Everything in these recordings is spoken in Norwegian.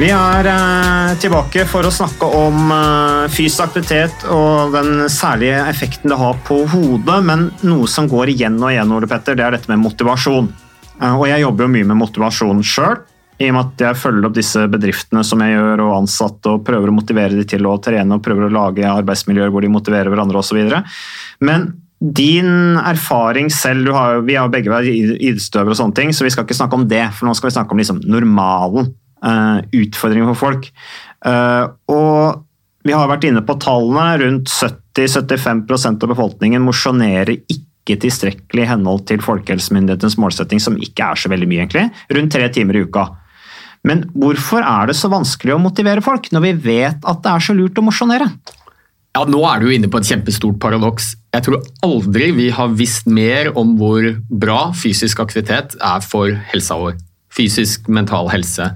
Vi er eh, tilbake for å snakke om eh, fysisk aktivitet og den særlige effekten det har på hodet, men noe som går igjen og igjen, Ole Petter, det er dette med motivasjon. Eh, og jeg jobber jo mye med motivasjon sjøl, i og med at jeg følger opp disse bedriftene som jeg gjør, og ansatte, og prøver å motivere dem til å trene og prøver å lage arbeidsmiljøer hvor de motiverer hverandre osv. Men din erfaring selv, har, vi har begge vært idrettsutøvere og sånne ting, så vi skal ikke snakke om det, for nå skal vi snakke om liksom normalen utfordringer for folk. Eh, og vi har vært inne på tallene. Rundt 70-75% av befolkningen mosjonerer ikke tilstrekkelig i henhold til Folkehelsemyndighetens målsetting, som ikke er så veldig mye, egentlig. Rundt tre timer i uka. Men hvorfor er det så vanskelig å motivere folk, når vi vet at det er så lurt å mosjonere? Ja, Nå er du inne på et kjempestort paradoks. Jeg tror aldri vi har visst mer om hvor bra fysisk aktivitet er for helsa vår. Fysisk, mental helse.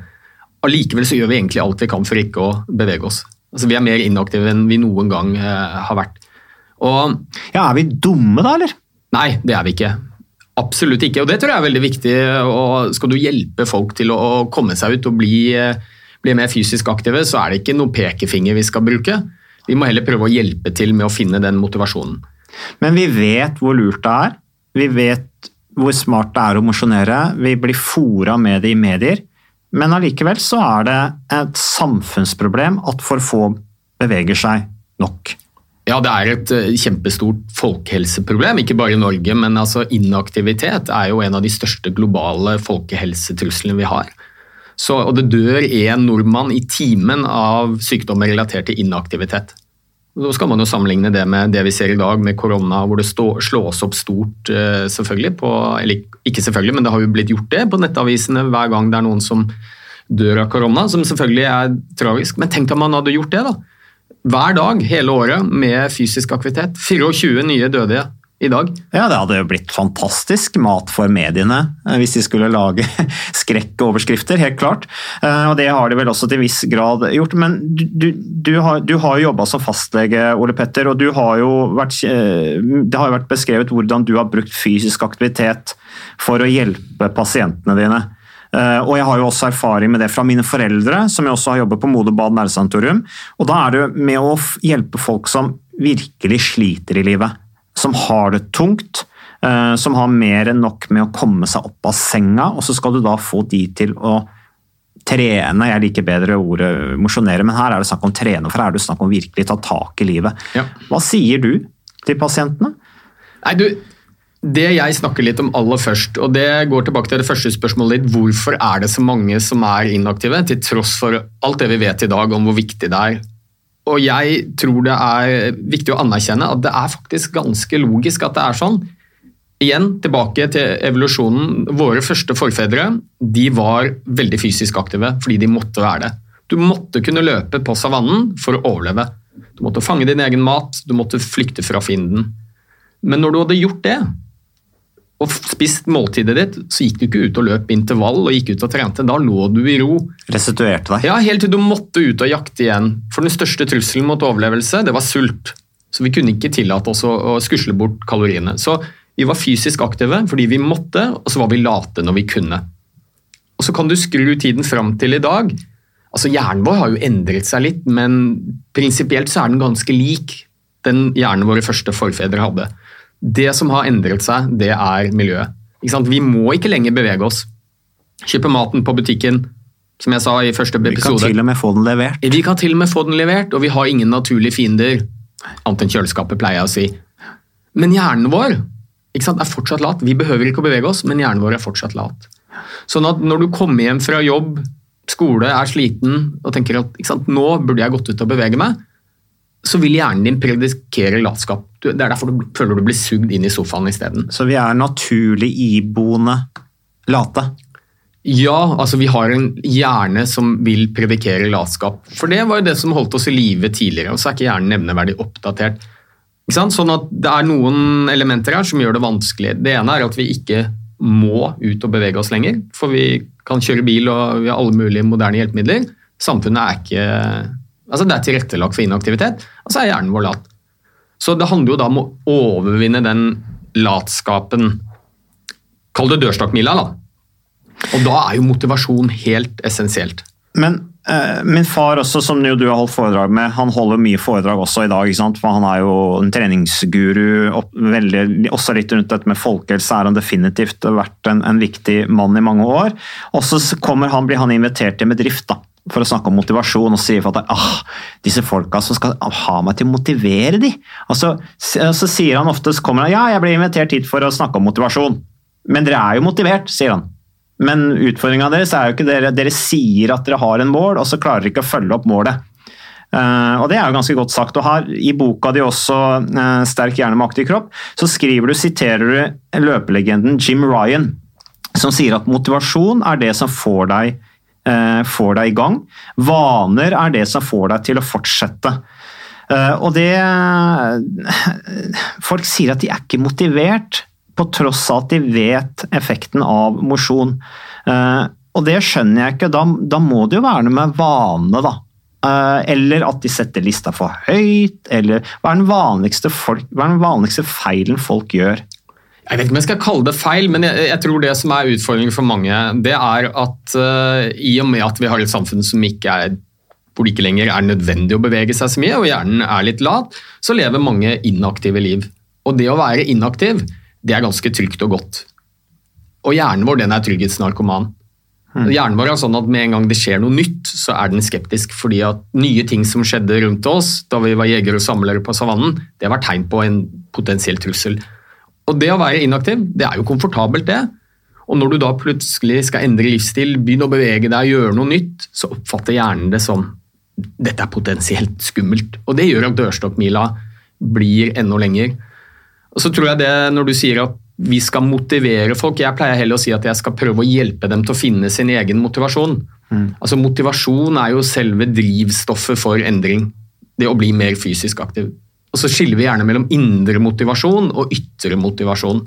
Allikevel så gjør vi egentlig alt vi kan for ikke å bevege oss. Altså, Vi er mer inaktive enn vi noen gang eh, har vært. Og Ja, Er vi dumme da, eller? Nei, det er vi ikke. Absolutt ikke. Og det tror jeg er veldig viktig. Og skal du hjelpe folk til å å komme seg ut og bli, eh, bli mer fysisk aktive, så er det ikke noen pekefinger vi skal bruke. Vi må heller prøve å hjelpe til med å finne den motivasjonen. Men vi vet hvor lurt det er. Vi vet hvor smart det er å mosjonere. Vi blir fora med det i medier. Men allikevel så er det et samfunnsproblem at for få beveger seg nok. Ja, det er et eh, kjempestort folkehelseproblem, ikke bare i Norge, men altså inaktivitet er jo en av de største globale folkehelsetruslene vi har. Så, og det dør én nordmann i timen av sykdommer relatert til inaktivitet. Da skal man jo sammenligne det med det vi ser i dag med korona, hvor det stå, slås opp stort, eh, selvfølgelig, på, eller ikke selvfølgelig, men det har jo blitt gjort det på nettavisene hver gang det er noen som dør av korona, som selvfølgelig er tragisk. Men tenk om man hadde gjort det, da. Hver dag hele året med fysisk aktivitet. 24 nye dødige i dag. Ja, det hadde jo blitt fantastisk mat for mediene eh, hvis de skulle lage skrekkoverskrifter, helt klart. Eh, Og det har de vel også til viss grad gjort. Men du, du, har, jo jobba som fastlege, Ole Petter, og har vært, eh, det har jo vært beskrevet hvordan du har brukt fysisk aktivitet for å hjelpe pasientene dine. Og jeg har jo også erfaring med det fra mine foreldre, som jeg også har jobbet på Modebad Nærsanatorium. Og da er det med å hjelpe folk som virkelig sliter i livet. Som har det tungt, eh, som har mer enn nok med å komme seg opp av senga, og så skal du da få de til å trene. Jeg liker bedre ordet mosjonere, men her er det snakk om trene, for her er det snakk om virkelig ta tak i livet. Ja. Hva sier du til pasientene? Nei, du, Det jeg snakker litt om aller først, og det går tilbake til det første spørsmålet ditt, hvorfor er det så mange som er inaktive, til tross for alt det vi vet i dag om hvor viktig det er. Og jeg tror det er viktig å anerkjenne at det er faktisk ganske logisk at det er sånn. Igjen, tilbake til evolusjonen. Våre første forfedre de var veldig fysisk aktive fordi de måtte være det. Du måtte kunne løpe på savannen for å overleve. Du måtte fange din egen mat, du måtte flykte fra fienden. Men når du hadde gjort det, og spist måltidet ditt, så gikk du ikke ut og løp intervall og gikk ut og trente. Da lå du i ro. Restituerte deg? Ja, Helt til du måtte ut og jakte igjen. For den største trusselen mot overlevelse, det var sult. Så vi kunne ikke tillate oss å, skusle bort kaloriene. Så vi var fysisk aktive fordi vi måtte, og så var vi late når vi kunne. Og så kan du skru tiden fram til i dag. Altså Hjernen vår har jo endret seg litt, men prinsipielt så er den ganske lik den hjernen våre første forfedre hadde. Det som har endret seg, det er miljøet. Ikke sant? Vi må ikke lenger bevege oss. Kjøpe maten på butikken, som jeg sa i første episode. Vi kan til og med få den levert. Vi kan til og med få den levert, og vi har ingen naturlige fiender. Annet enn kjøleskapet, pleier jeg å si. Men hjernen vår ikke sant, er fortsatt lat. Vi behøver ikke å bevege oss, men hjernen vår er fortsatt lat. Sånn at når du kommer hjem fra jobb, skole, er sliten og tenker at ikke sant, nå burde jeg gått ut og bevege meg, så vil hjernen din predikere latskap. Det er derfor du føler du blir sugd inn i sofaen isteden. Så vi er naturlig iboende late. Ja, altså vi har en hjerne som vil predikere latskap. For det var jo det som holdt oss i live tidligere, og så er ikke hjernen nevneverdig oppdatert. Sånn at det er noen elementer her som gjør det vanskelig. Det ene er at vi ikke må ut og bevege oss lenger, for vi kan kjøre bil og vi har alle mulige moderne hjelpemidler. Samfunnet er ikke Altså det er tilrettelagt for inaktivitet, og så er hjernen vår lat. Så det handler jo da om å overvinne den latskapen Kall det dørstokkmila, da. Og da er jo motivasjon helt essensielt. Men eh, min far også, som jo du har holdt foredrag med, han holder mye foredrag også i dag. ikke sant? For han er jo en treningsguru. Og veldig, også litt rundt dette med folkehelse er han definitivt vært en, en viktig mann i mange år. Og så kommer han, blir han invitert til en bedrift da, for å snakke om motivasjon, og sier for at ah, disse folka som skal ha meg til å motivere de. Og så, sier han ofte, kommer han, ja, jeg ble invitert hit for å snakke om motivasjon. Men dere er jo motivert, sier han. Men utfordringa deres er jo ikke dere Dere sier at dere har en mål, og så klarer dere ikke å følge opp målet. Uh, og Det er jo ganske godt sagt. og her I boka di også, uh, 'Sterk hjerne med aktiv kropp', så skriver du, siterer du løpelegenden Jim Ryan, som sier at motivasjon er det som får deg, får deg i gang. Vaner er det som får deg til å fortsette. Eh, og det Folk sier at de er ikke motivert på tross av at de vet effekten av mosjon. Eh, og det skjønner jeg ikke. Da, da må det jo være noe med vane, da. Eh, eller at de setter lista for høyt, eller hva er den folk, hva er den vanligste feilen folk gjør? Jeg vet ikke om jeg skal kalle det feil, men jeg, jeg tror det som er utfordringen for mange, det er at uh, i og med at vi har et samfunn som ikke er hvor det ikke lenger er nødvendig å bevege seg så mye, og hjernen er litt lat, så lever mange inaktive liv. Og det å være inaktiv, det er ganske trygt og godt. Og hjernen vår den er trygghetsnarkoman. Hjernen vår er sånn at Med en gang det skjer noe nytt, så er den skeptisk. fordi at nye ting som skjedde rundt oss da vi var jegere og samlere på savannen, det var tegn på en potensiell trussel. Og det å være inaktiv, det er jo komfortabelt, det. Og når du da plutselig skal endre livsstil, begynne å bevege deg, gjøre noe nytt, så oppfatter hjernen det som dette er potensielt skummelt. Og det gjør at dørstokkmila blir enda lenger. Og så tror jeg det, når du sier at vi skal motivere folk, jeg pleier heller å si at jeg skal prøve å hjelpe dem til å finne sin egen motivasjon. Altså Motivasjon er jo selve drivstoffet for endring. Det å bli mer fysisk aktiv. Og så skiller vi gjerne mellom indre motivasjon og ytre motivasjon.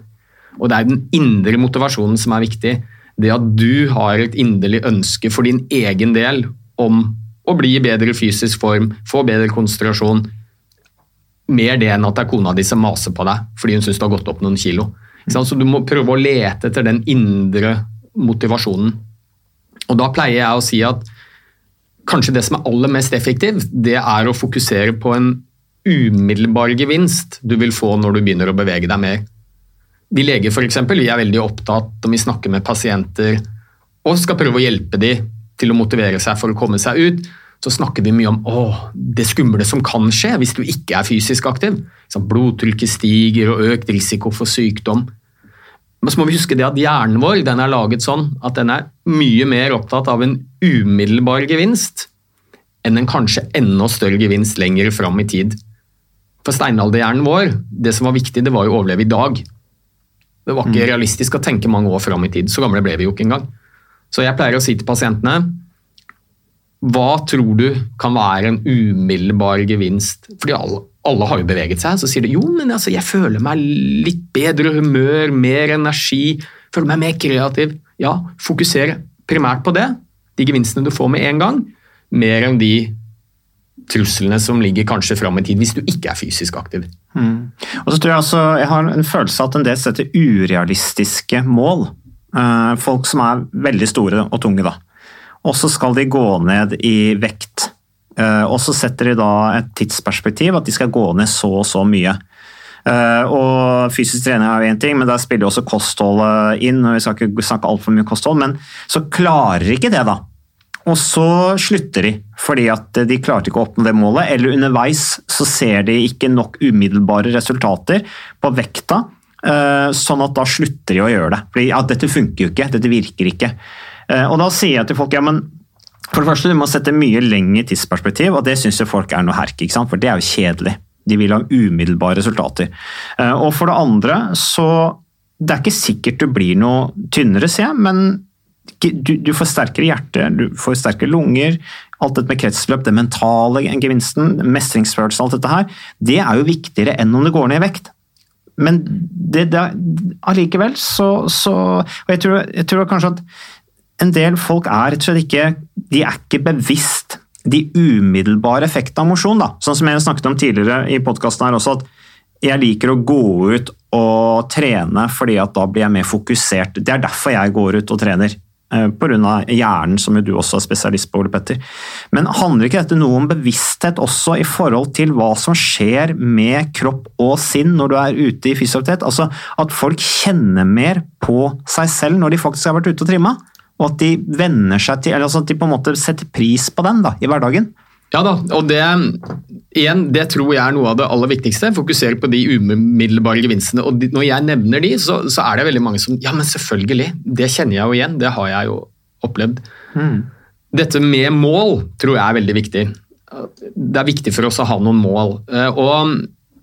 Og det er den indre motivasjonen som er viktig. Det at du har et inderlig ønske for din egen del om å bli i bedre fysisk form, få bedre konsentrasjon. Mer det enn at det er kona di som maser på deg fordi hun syns du har gått opp noen kilo. Så du må prøve å lete etter den indre motivasjonen. Og da pleier jeg å si at kanskje det som er aller mest effektivt, det er å fokusere på en umiddelbar gevinst du vil få når du begynner å bevege deg mer. Vi leger for eksempel, vi er veldig opptatt når vi snakker med pasienter og skal prøve å hjelpe dem til å motivere seg for å komme seg ut, så snakker vi mye om å, det skumle som kan skje hvis du ikke er fysisk aktiv. Blodtrykket stiger og økt risiko for sykdom. Men så må vi huske det at hjernen vår den er laget sånn at den er mye mer opptatt av en umiddelbar gevinst enn en kanskje enda større gevinst lenger fram i tid. For steinalderhjernen vår, det som var viktig, det var jo å overleve i dag. Det var ikke realistisk å tenke mange år fram i tid. Så gamle ble vi jo ikke engang. Så jeg pleier å si til pasientene hva tror du kan være en umiddelbar gevinst? Fordi alle, alle har jo beveget seg. Så sier de jo, men altså, jeg føler meg litt bedre humør, mer energi, føler meg mer kreativ. Ja, fokuser primært på det. De gevinstene du får med en gang, mer enn de truslene som ligger kanskje fram i tid, hvis du ikke er fysisk aktiv. Og så tror Jeg også, jeg har en følelse av at en del setter urealistiske mål. Eh, Folk som er veldig store og tunge. da. Og så skal de gå ned i vekt. Eh, og så setter de da et tidsperspektiv, at de skal gå ned så og så mye. Eh, og fysisk trening er jo én ting, men der spiller også kostholdet inn. og Vi skal ikke snakke altfor mye kosthold, men så klarer ikke det, da. Og så slutter de, fordi at de klarte ikke å oppnå det målet. Eller underveis så ser de ikke nok umiddelbare resultater på vekta, eh, sånn at da slutter de å gjøre det. Fordi ja, dette funker jo ikke, dette virker ikke. Eh, og da sier jeg til folk ja, men for det første, du må sette mye lengre tidsperspektiv, og det syns folk er noe herk, for det er jo kjedelig. De vil ha umiddelbare resultater. Eh, og for det andre, så det er ikke sikkert du blir noe tynnere, sier jeg, men du, du, får sterkere hjerte, du får sterkere lunger. Alt dette med kretsløp, det mentale gevinsten, mestringsfølelse, alt dette her, det er jo viktigere enn om det går ned i vekt. Men det, det, allikevel så, så Og jeg tror, jeg tror, kanskje at en del folk er rett og slett ikke De er ikke bevisst de umiddelbare effektene av mosjon. Sånn som jeg snakket om tidligere i podkasten her også, at jeg liker å gå ut og trene fordi at da blir jeg mer fokusert. Det er derfor jeg går ut og trener. Eh, Pga. hjernen, som jo du også er spesialist på, Ole Petter. Men handler ikke dette noe om bevissthet også i forhold til hva som skjer med kropp og sinn når du er ute i fysioterapeut? Altså at folk kjenner mer på seg selv når de faktisk har vært ute og trimma? Og at de venner seg til, eller altså at de på en måte setter pris på den da, i hverdagen? Ja da, og det, igjen, det tror jeg er noe av det aller viktigste. Fokusere på de umiddelbare gevinstene. Og de, når jeg nevner de, så, så, er det veldig mange som Ja, men selvfølgelig! Det kjenner jeg jo igjen. Det har jeg jo opplevd. Mm. Dette med mål tror jeg er veldig viktig. Det er viktig for oss å ha noen mål. Eh, og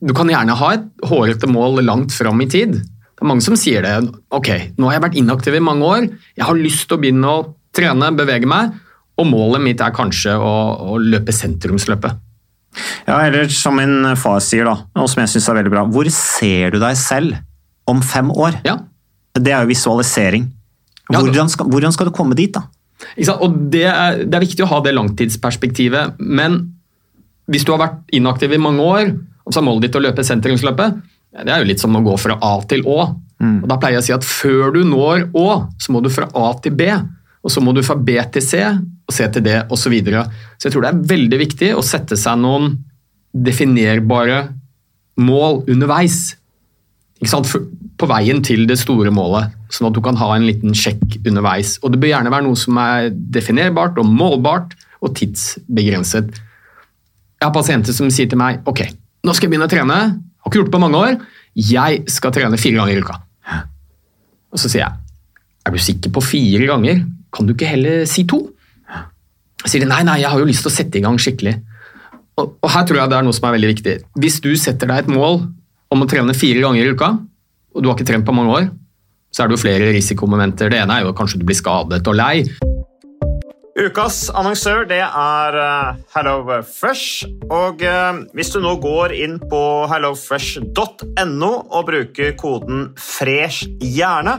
du kan gjerne ha et hårete mål langt fram i tid. Det er mange som sier det. Ok, nå har jeg vært inaktiv i mange år. Jeg har lyst til å begynne å trene, bevege meg. Og målet mitt er kanskje å, å løpe sentrumsløpet. Ja, eller som min far sier, da, og som jeg syns er veldig bra. Hvor ser du deg selv om fem år? Ja. Det er jo visualisering. Hvordan skal, hvordan skal du komme dit, da? Og det er, det er, viktig å ha det langtidsperspektivet, men hvis du har vært inaktiv i mange år, og så er målet ditt å løpe sentrumsløpet, det er jo litt som å gå fra A til Å. Mm. Og Da pleier jeg å si at før du når Å, så må du fra A til B. Og så må du fra B til C, og se til det, osv. Så, videre. så jeg tror det er veldig viktig å sette seg noen definerbare mål underveis. På veien til det store målet, sånn at du kan ha en liten sjekk underveis. Og Det bør gjerne være noe som er definerbart og målbart og tidsbegrenset. Jeg har pasienter som sier til meg ok, nå skal jeg begynne å trene. Har ikke gjort det på mange år. Jeg skal trene fire ganger i uka. Og så sier jeg er du sikker på fire ganger? Kan du ikke heller si to? Sier de nei, nei, jeg har jo lyst til å sette i gang skikkelig. Og, og, her tror jeg det er noe som er veldig viktig. Hvis du setter deg et mål om å trene fire ganger i uka, og du har ikke trent på mange år, så er det jo flere risikomomenter. Det ene er jo kanskje du blir skadet og lei. Ukas annonsør det er uh, HelloFresh. Og uh, hvis du nå går inn på hellofresh.no og bruker koden 'fresh hjerne',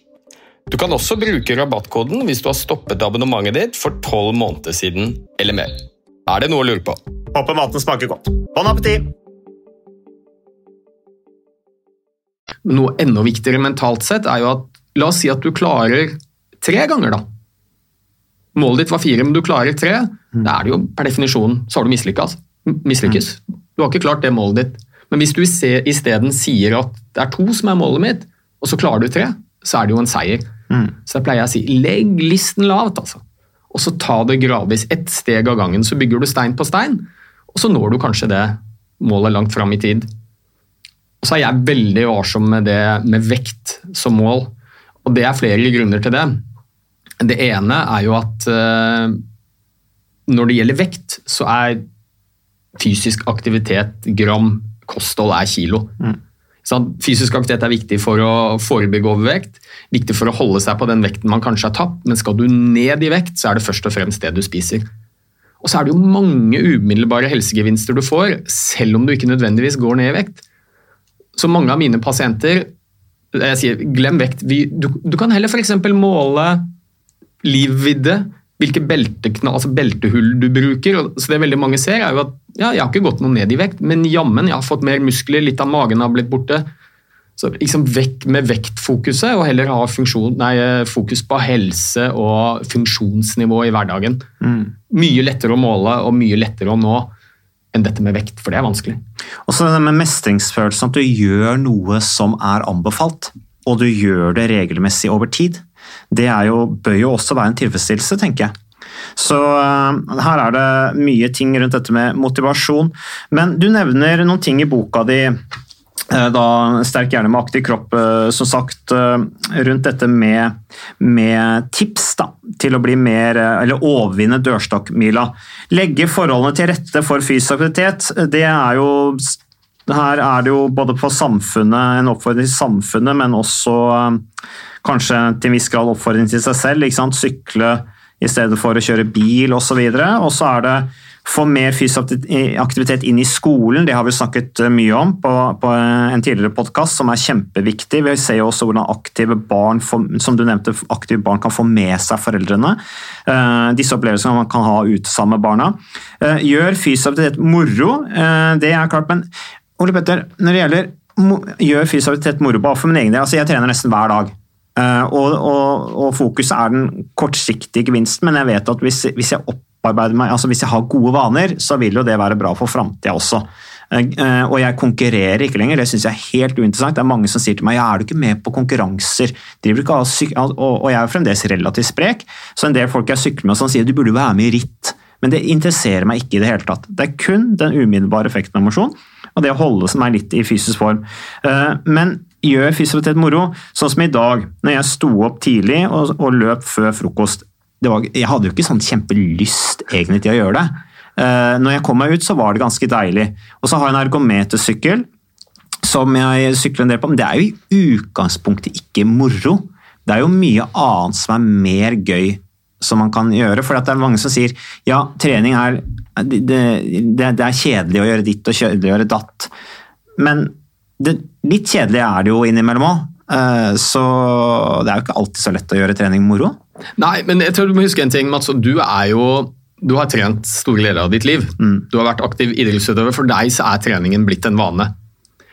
Du kan også bruke rabattkoden hvis du har stoppet abonnementet ditt for tolv måneder siden eller mer. Er det noe å lure på? Håper maten smaker godt. Bon appétit! Noe enda viktigere mentalt sett er jo at la oss si at du klarer tre ganger, da. Målet ditt var fire, men du klarer tre. Da er det jo per definisjon så har du mislykkes. mislykkes. Du har ikke klart det målet ditt. Men hvis du isteden sier at det er to som er målet mitt, og så klarer du tre, så er det jo en seier. Så da pleier jeg å si legg listen lavt, altså. Og så ta det gradvis ett steg av gangen. Så bygger du stein på stein, og så når du kanskje det målet langt fram i tid. Og så er jeg veldig varsom med det med vekt som mål, og det er flere grunner til det. Det ene er jo at eh, når det gjelder vekt, så er fysisk aktivitet gram, kosthold er kilo. Så fysisk aktivitet er viktig for å forebygge overvekt, viktig for å holde seg på den vekten man kanskje har tatt, men skal du ned i vekt, så er det først og fremst det du spiser. Og så er det jo mange umiddelbare helsegevinster du får, selv om du ikke nødvendigvis går ned i vekt. Så mange av mine pasienter jeg sier, glem vekt. Du, du kan heller f.eks. måle livvidde, hvilke altså beltehull du bruker. Så det veldig mange ser, er jo at ja, jeg har ikke gått noe ned i vekt, men jammen, jeg har fått mer muskler, litt av magen har blitt borte. Så liksom vekk med vektfokuset, og heller ha funksjon, nei, fokus på helse og funksjonsnivå i hverdagen. Mye lettere å måle og mye lettere å nå enn dette med vekt, for det er vanskelig. Og så det med mestringsfølelsen, at du gjør noe som er anbefalt, og du gjør det regelmessig over tid. Det jo, bør jo også være en tilfredsstillelse, tenker jeg. Så uh, her er det mye ting rundt dette med motivasjon. Men du nevner noen ting i boka di, uh, da Sterk hjerne med aktiv kropp, uh, som sagt, rundt dette med, med tips da, til å bli mer, eller overvinne dørstokkmila. Legge forholdene til rette for fysisk aktivitet, det er jo her er det jo både på samfunnet, en oppfordring til samfunnet, men også kanskje til en viss grad oppfordring til seg selv. ikke sant? Sykle i stedet for å kjøre bil osv. Og så er det få mer fysisk aktivitet inn i skolen. Det har vi snakket mye om på, på en tidligere podkast, som er kjempeviktig. Vi ser jo også hvordan aktive barn, som du nevnte, aktive barn kan få med seg foreldrene. Disse opplevelsene man kan ha ute sammen med barna. Gjør fysisk aktivitet moro, det er klart, men Ole Petter, når det gjelder gjør fysisk aktivitet moro bare for min egen del, altså jeg trener nesten hver dag. Uh, og, og, og, fokuset er den kortsiktige gevinsten, men jeg vet at hvis, hvis, jeg opparbeider meg, altså hvis jeg har gode vaner, så vil jo det være bra for framtida også. Uh, uh, og jeg konkurrerer ikke lenger, det syns jeg er helt uinteressant. Det er mange som sier til meg ja, er du ikke med på konkurranser, driver du ikke og, og, jeg er fremdeles relativt sprek, så en del folk jeg sykler med som sier du burde være med i ritt. Men det interesserer meg ikke i det hele tatt. Det er kun den umiddelbare effekten av mosjon og det å holde meg litt i fysisk form. Men gjør fysioterapeut moro, sånn som i dag, når jeg sto opp tidlig og, og løp før frokost. Var, jeg hadde jo ikke sånn kjempelyst egentlig til å gjøre det. Når jeg kom meg ut, så var det ganske deilig. Og så har jeg en ergometersykkel som jeg sykler en del på, men det er jo i utgangspunktet ikke moro. Det er jo mye annet som er mer gøy som man kan gjøre. For det er mange som sier ja, trening er det, det, det, er kjedelig å gjøre ditt og kjedelig å gjøre datt. Men det, litt kjedelig er det jo innimellom òg. Så det er jo ikke alltid så lett å gjøre trening moro. Nei, men jeg tror du må huske en ting, Mats. Du er jo du har trent store deler av ditt liv. Du har vært aktiv idrettsutøver. For deg så er treningen blitt en vane.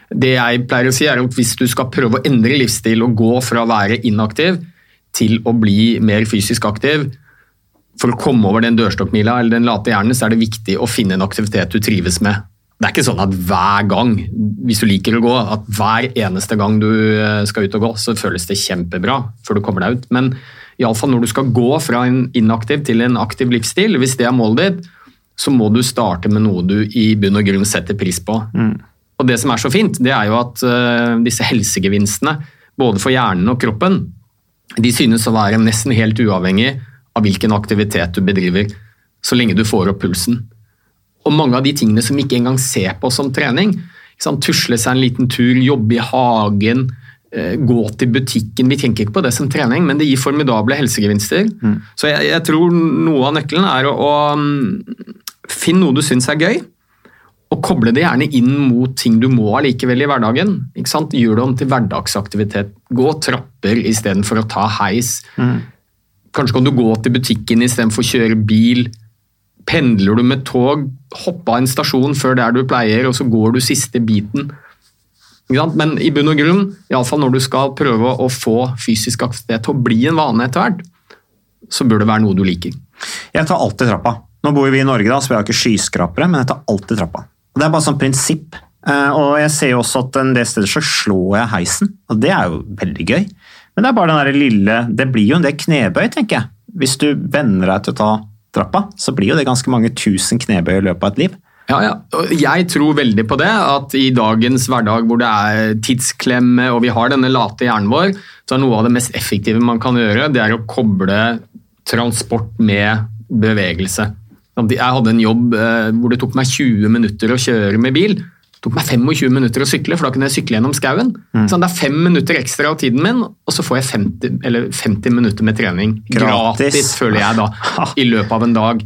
Det jeg pleier å si er at Hvis du skal prøve å endre livsstil og gå fra å være inaktiv til å bli mer fysisk aktiv, for å komme over den dørstokkmila eller den late hjernen, så er det viktig å finne en aktivitet du trives med. Det er ikke sånn at hver gang, hvis du liker å gå, at hver eneste gang du eh, skal ut og gå, så føles det kjempebra før du kommer deg ut. Men iallfall når du skal gå fra en inaktiv til en aktiv livsstil, hvis det er målet ditt, så må du starte med noe du i bunn og grunn setter pris på. Mm. Og det som er så fint, det er jo at uh, disse helsegevinstene, både for hjernen og kroppen, de synes å være nesten helt uavhengig av hvilken aktivitet du bedriver, så lenge du får opp pulsen. Og mange av de tingene som vi ikke engang ser på som trening, tusle seg en liten tur, jobbe i hagen, eh, gå til butikken Vi tenker ikke på det som trening, men det gir formidable helsegevinster. Mm. Så jeg, jeg, tror noe av nøkkelen er å, å mm, finne noe du syns er gøy, og koble det gjerne inn mot ting du må allikevel i hverdagen. Ikke sant? Gjør det om til hverdagsaktivitet. Gå trapper istedenfor å ta heis. Mm. Kanskje kan du gå til butikken istedenfor å kjøre bil. Pendler du med tog, hopp en stasjon før der du pleier, og så går du siste biten. Men i bunn og grunn, iallfall når du skal prøve å få fysisk aktivitet til å bli en vane etter hvert, så bør det være noe du liker. Jeg tar alltid trappa. Nå bor vi i Norge, da, så vi har ikke skyskrapere, men jeg tar alltid trappa. Det er bare sånn prinsipp. Eh, og jeg ser jo også at en del steder så slår jeg heisen, og det er jo veldig gøy. Men det er bare den der lille Det blir jo en del knebøy, tenker jeg. Hvis du venner deg til å ta trappa, så blir jo det ganske mange tusen knebøy i løpet av et liv. Ja, ja. Jeg tror veldig på det, at i dagens hverdag hvor det er tidsklemme og vi har denne late hjernen vår, så er noe av det mest effektive man kan gjøre, det er å koble transport med bevegelse. Jeg hadde en jobb eh, hvor det tok meg 20 minutter å kjøre med bil. Tok meg 25 minutter å sykle, for da kunne jeg sykle gjennom skauen. Mm. Sånn, det er fem minutter ekstra av tiden min, og så får jeg 50, 50 minutter med trening. Gratis. Gratis, føler jeg da, i løpet av en dag.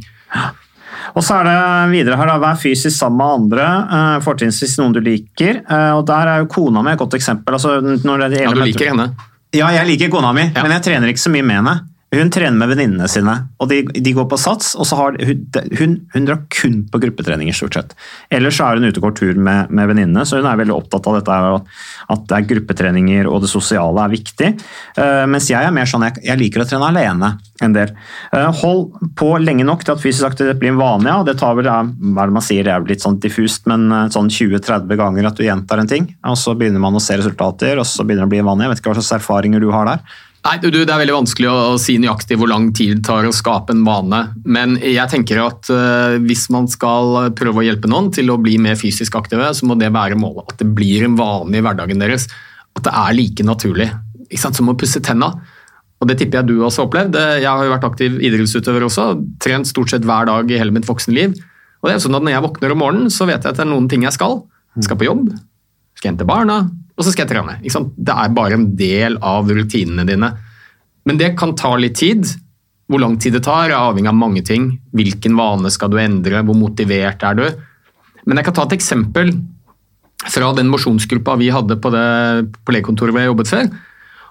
Og så er det videre her, da, Vær fysisk sammen med andre, uh, fortrinnsvis noen du liker. Uh, og Der er jo kona mi et godt eksempel. Altså, ja, Du liker henne? Ja, jeg liker kona mi, ja. men jeg trener ikke så mye med henne. Hun trener med venninnene sine, og de, de, går på sats. og så har Hun, hun, hun drar kun på gruppetreninger, stort sett. Ellers er hun ute og går tur med, med venninnene, så hun er veldig opptatt av dette at det er gruppetreninger og det sosiale er viktig. Uh, mens jeg er mer sånn, jeg, jeg, liker å trene alene en del. Uh, hold på lenge nok til at fysisk aktivitet blir en vane. Ja, det tar vel, hva er det man sier, det er litt sånn diffust, men uh, sånn 20-30 ganger at du gjentar en ting. og Så begynner man å se resultater, og så begynner det å bli en vane. Jeg vet ikke hva slags erfaringer du har der. Nei, du, Det er veldig vanskelig å, si nøyaktig hvor lang tid det tar å skape en vane. Men jeg tenker at uh, hvis man skal prøve å hjelpe noen til å bli mer fysisk aktive, så må det være målet. At det blir en vane i hverdagen deres. At det er like naturlig ikke sant, som å pusse tenna. Og Det tipper jeg du også har opplevd. Jeg har jo vært aktiv idrettsutøver også. Trent stort sett hver dag i hele mitt voksenliv. Og det er sånn at Når jeg våkner om morgenen, så vet jeg at det er noen ting jeg skal. Jeg skal på jobb, skal hente barna, og så skal jeg trene. Det er bare en del av rutinene dine. Men det kan ta litt tid. Hvor lang tid det tar, er avhengig av mange ting. Hvilken vane skal du endre, hvor motivert er du? Men jeg kan ta et eksempel fra den mosjonsgruppa vi hadde på, det, legekontoret hvor jeg jobbet før.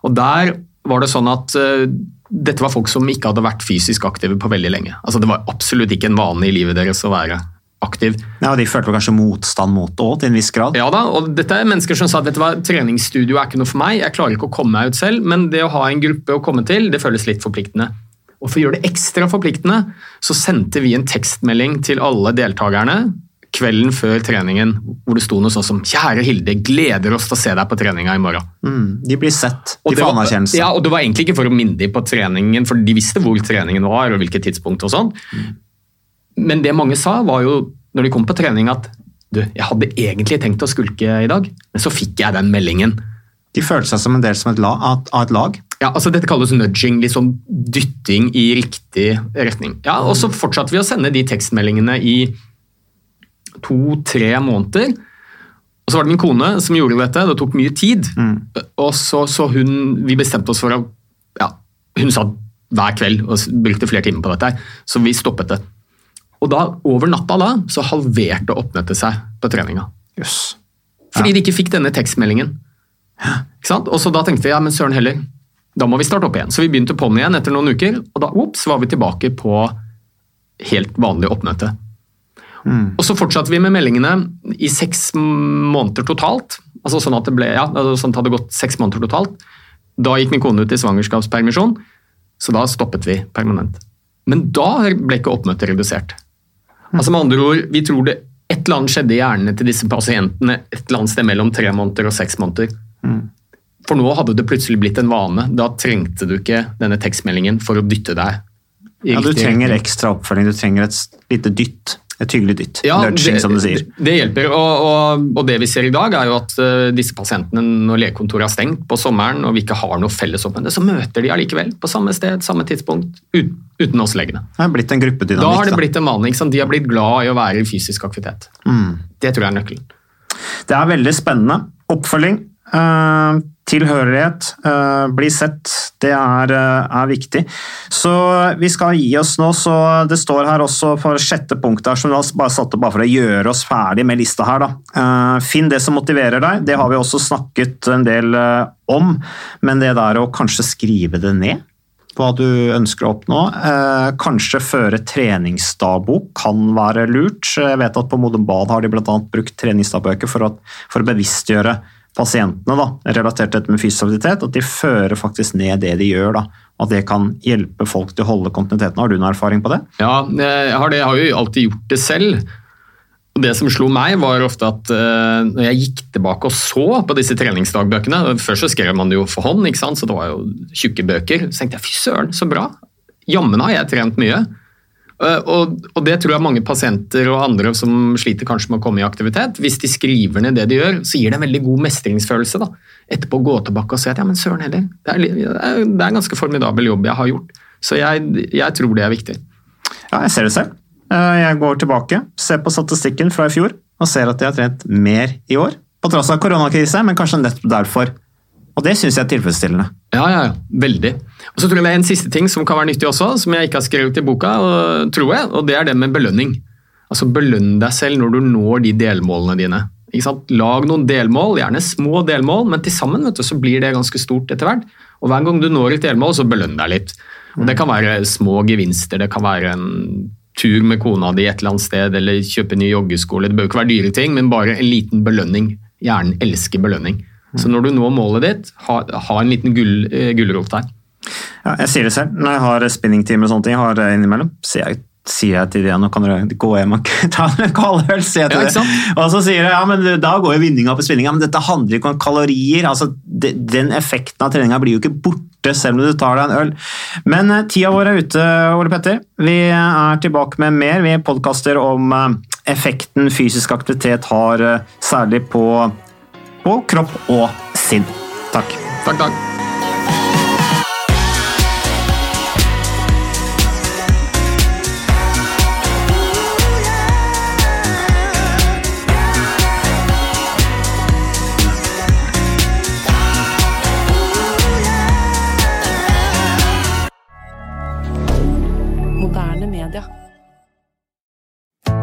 Og Der var det sånn at uh, dette var folk som ikke hadde vært fysisk aktive på veldig lenge. Altså Det var absolutt ikke en vane i livet deres å være aktiv. Ja, og De følte kanskje motstand mot det òg, til en viss grad? Ja da, og dette er mennesker som sa at hva, treningsstudio er ikke noe for meg, jeg klarer ikke å komme meg ut selv, men det å ha en gruppe å komme til, det føles litt forpliktende. Og For å gjøre det ekstra forpliktende, så sendte vi en tekstmelding til alle deltakerne kvelden før treningen, hvor det sto noe sånn som 'Kjære Hilde, gleder oss til å se deg på treninga i morgen'. Mm, de blir sett. De får anerkjennelse. Ja, og Det var egentlig ikke for å minne dem på treningen, for de visste hvor treningen var og hvilket tidspunkt. og sånn. Mm. Men det mange sa, var jo når de kom på trening at du, jeg hadde egentlig tenkt å skulke i dag, men så fikk jeg den meldingen. De følte seg som en del som et lag, av et lag? Ja, altså Dette kalles nudging, sånn dytting i riktig retning. Ja, Og så fortsatte vi å sende de tekstmeldingene i to-tre måneder. Og så var det min kone som gjorde dette, det tok mye tid. Mm. Og så, så, hun, vi bestemte oss for å ja, Hun sa hver kveld og brukte flere timer på dette, så vi stoppet det. Og da, over natta da, så halverte oppnettet seg på treninga. Yes. Fordi de ikke fikk denne tekstmeldingen. Ikke sant? Og så da tenkte vi ja, men søren heller, da må vi starte opp igjen. Så vi begynte på'n igjen etter noen uker, og da ups, var vi tilbake på helt vanlig oppmøte. Og så fortsatte vi med meldingene i seks måneder totalt. Altså sånn at det ble, ja, altså sånn at det hadde gått seks måneder totalt. Da gikk min kone ut i svangerskapspermisjon, så da stoppet vi permanent. Men da ble ikke oppmøtet redusert. Altså med andre ord, Vi tror det et eller annet skjedde i hjernene til disse pasientene et eller annet sted mellom tre måneder og seks måneder. For nå hadde det plutselig blitt en vane. Da trengte du ikke denne tekstmeldingen for å dytte deg. Ja, du trenger ekstra oppfølging, du trenger et lite dytt. Et hyggelig dytt. Ja, Nudging, det, som du sier. Det hjelper. Og, og, og det vi ser i dag, er jo at eh, disse pasientene, når legekontoret er stengt på sommeren og vi ikke har noe felles oppmøte, så møter de allikevel på samme sted, samme tidspunkt, ut, uten oss legene. Det er blitt en gruppedynamikk. Da har det blitt en vanlig, ikke? De har blitt glad i å være i fysisk aktivitet. Mm. Det tror jeg er nøkkelen. Det er veldig spennende. Oppfølging, tilhørighet, eh, bli sett, det er, eh, er viktig. Så vi skal gi oss nå, så det står her også for sjette punkt her, som vi har satt opp bare for å gjøre oss ferdig med lista her. Da. Eh, finn det som motiverer deg, det har vi også snakket en del eh, om, men det der å kanskje skrive det ned, hva du ønsker å oppnå. Eh, kanskje føre treningsdagbok kan være lurt. Jeg vet at på Modum Bad har de bl.a. brukt treningsdagbøker for, for å bevisstgjøre pasientene da, relatert til dette med fysisk aktivitet, at de fører faktisk ned det de gjør. da, At det kan hjelpe folk til å holde kontinuiteten. Har du noen erfaring på det? Ja, jeg har, det, jeg har jo alltid gjort det selv. Og Det som slo meg, var ofte at uh, når jeg gikk tilbake og så på disse treningsdagbøkene Før så skrev man det jo for hånd, ikke sant? så det var jo tjukke bøker. Så tenkte jeg fy søren, så bra. Jammen har jeg trent mye. Eh, og, og det tror jeg mange pasienter og andre som sliter kanskje med å komme i aktivitet, hvis de skriver ned det de gjør, så gir det en veldig god mestringsfølelse. da. Etterpå gå tilbake og si at ja, men søren heller, det er, det er er en ganske formidabel jobb jeg har gjort. Så jeg, jeg tror det er viktig. Ja, jeg ser det selv. Eh, Jeg går tilbake, ser på statistikken fra i fjor og ser at jeg har trent mer i år. På tross av koronakrise, men kanskje nettopp derfor. Og det syns jeg er tilfredsstillende. Ja, ja, ja. Veldig. Og så tror jeg det er en siste ting som kan være nyttig også, som jeg ikke har skrevet i boka, og- tror jeg, og det er det med belønning. Altså Belønn deg selv når du når de delmålene dine. Lag noen delmål, gjerne små delmål, men til sammen vet du, så blir det ganske stort etter hvert. Og hver gang du når et delmål, så belønn deg litt. Og Det kan være små gevinster, det kan være en tur med kona di et eller annet sted, eller kjøpe ny joggesko. Det bør ikke være dyre ting, men bare en liten belønning. Hjernen elsker belønning. Så når du når målet ditt, ha, ha en liten gull, eh, gulrot der. Ja, jeg sier det selv. Når jeg har spinningtimer og sånne ting, har innimellom, sier jeg, sier jeg til det, nå kan dere gå hjem og ta en kald øl, sier jeg til Ja, det. Og så sier jeg ja, men da går jo vinninga på spinninga, men dette handler ikke om kalorier. altså de, Den effekten av treninga blir jo ikke borte selv om du tar deg en øl. Men eh, tida vår er ute, Ole Petter. Vi er tilbake med mer. Vi podkaster om eh, effekten fysisk aktivitet har, eh, særlig på, på kropp og sinn. Takk. Takk, takk.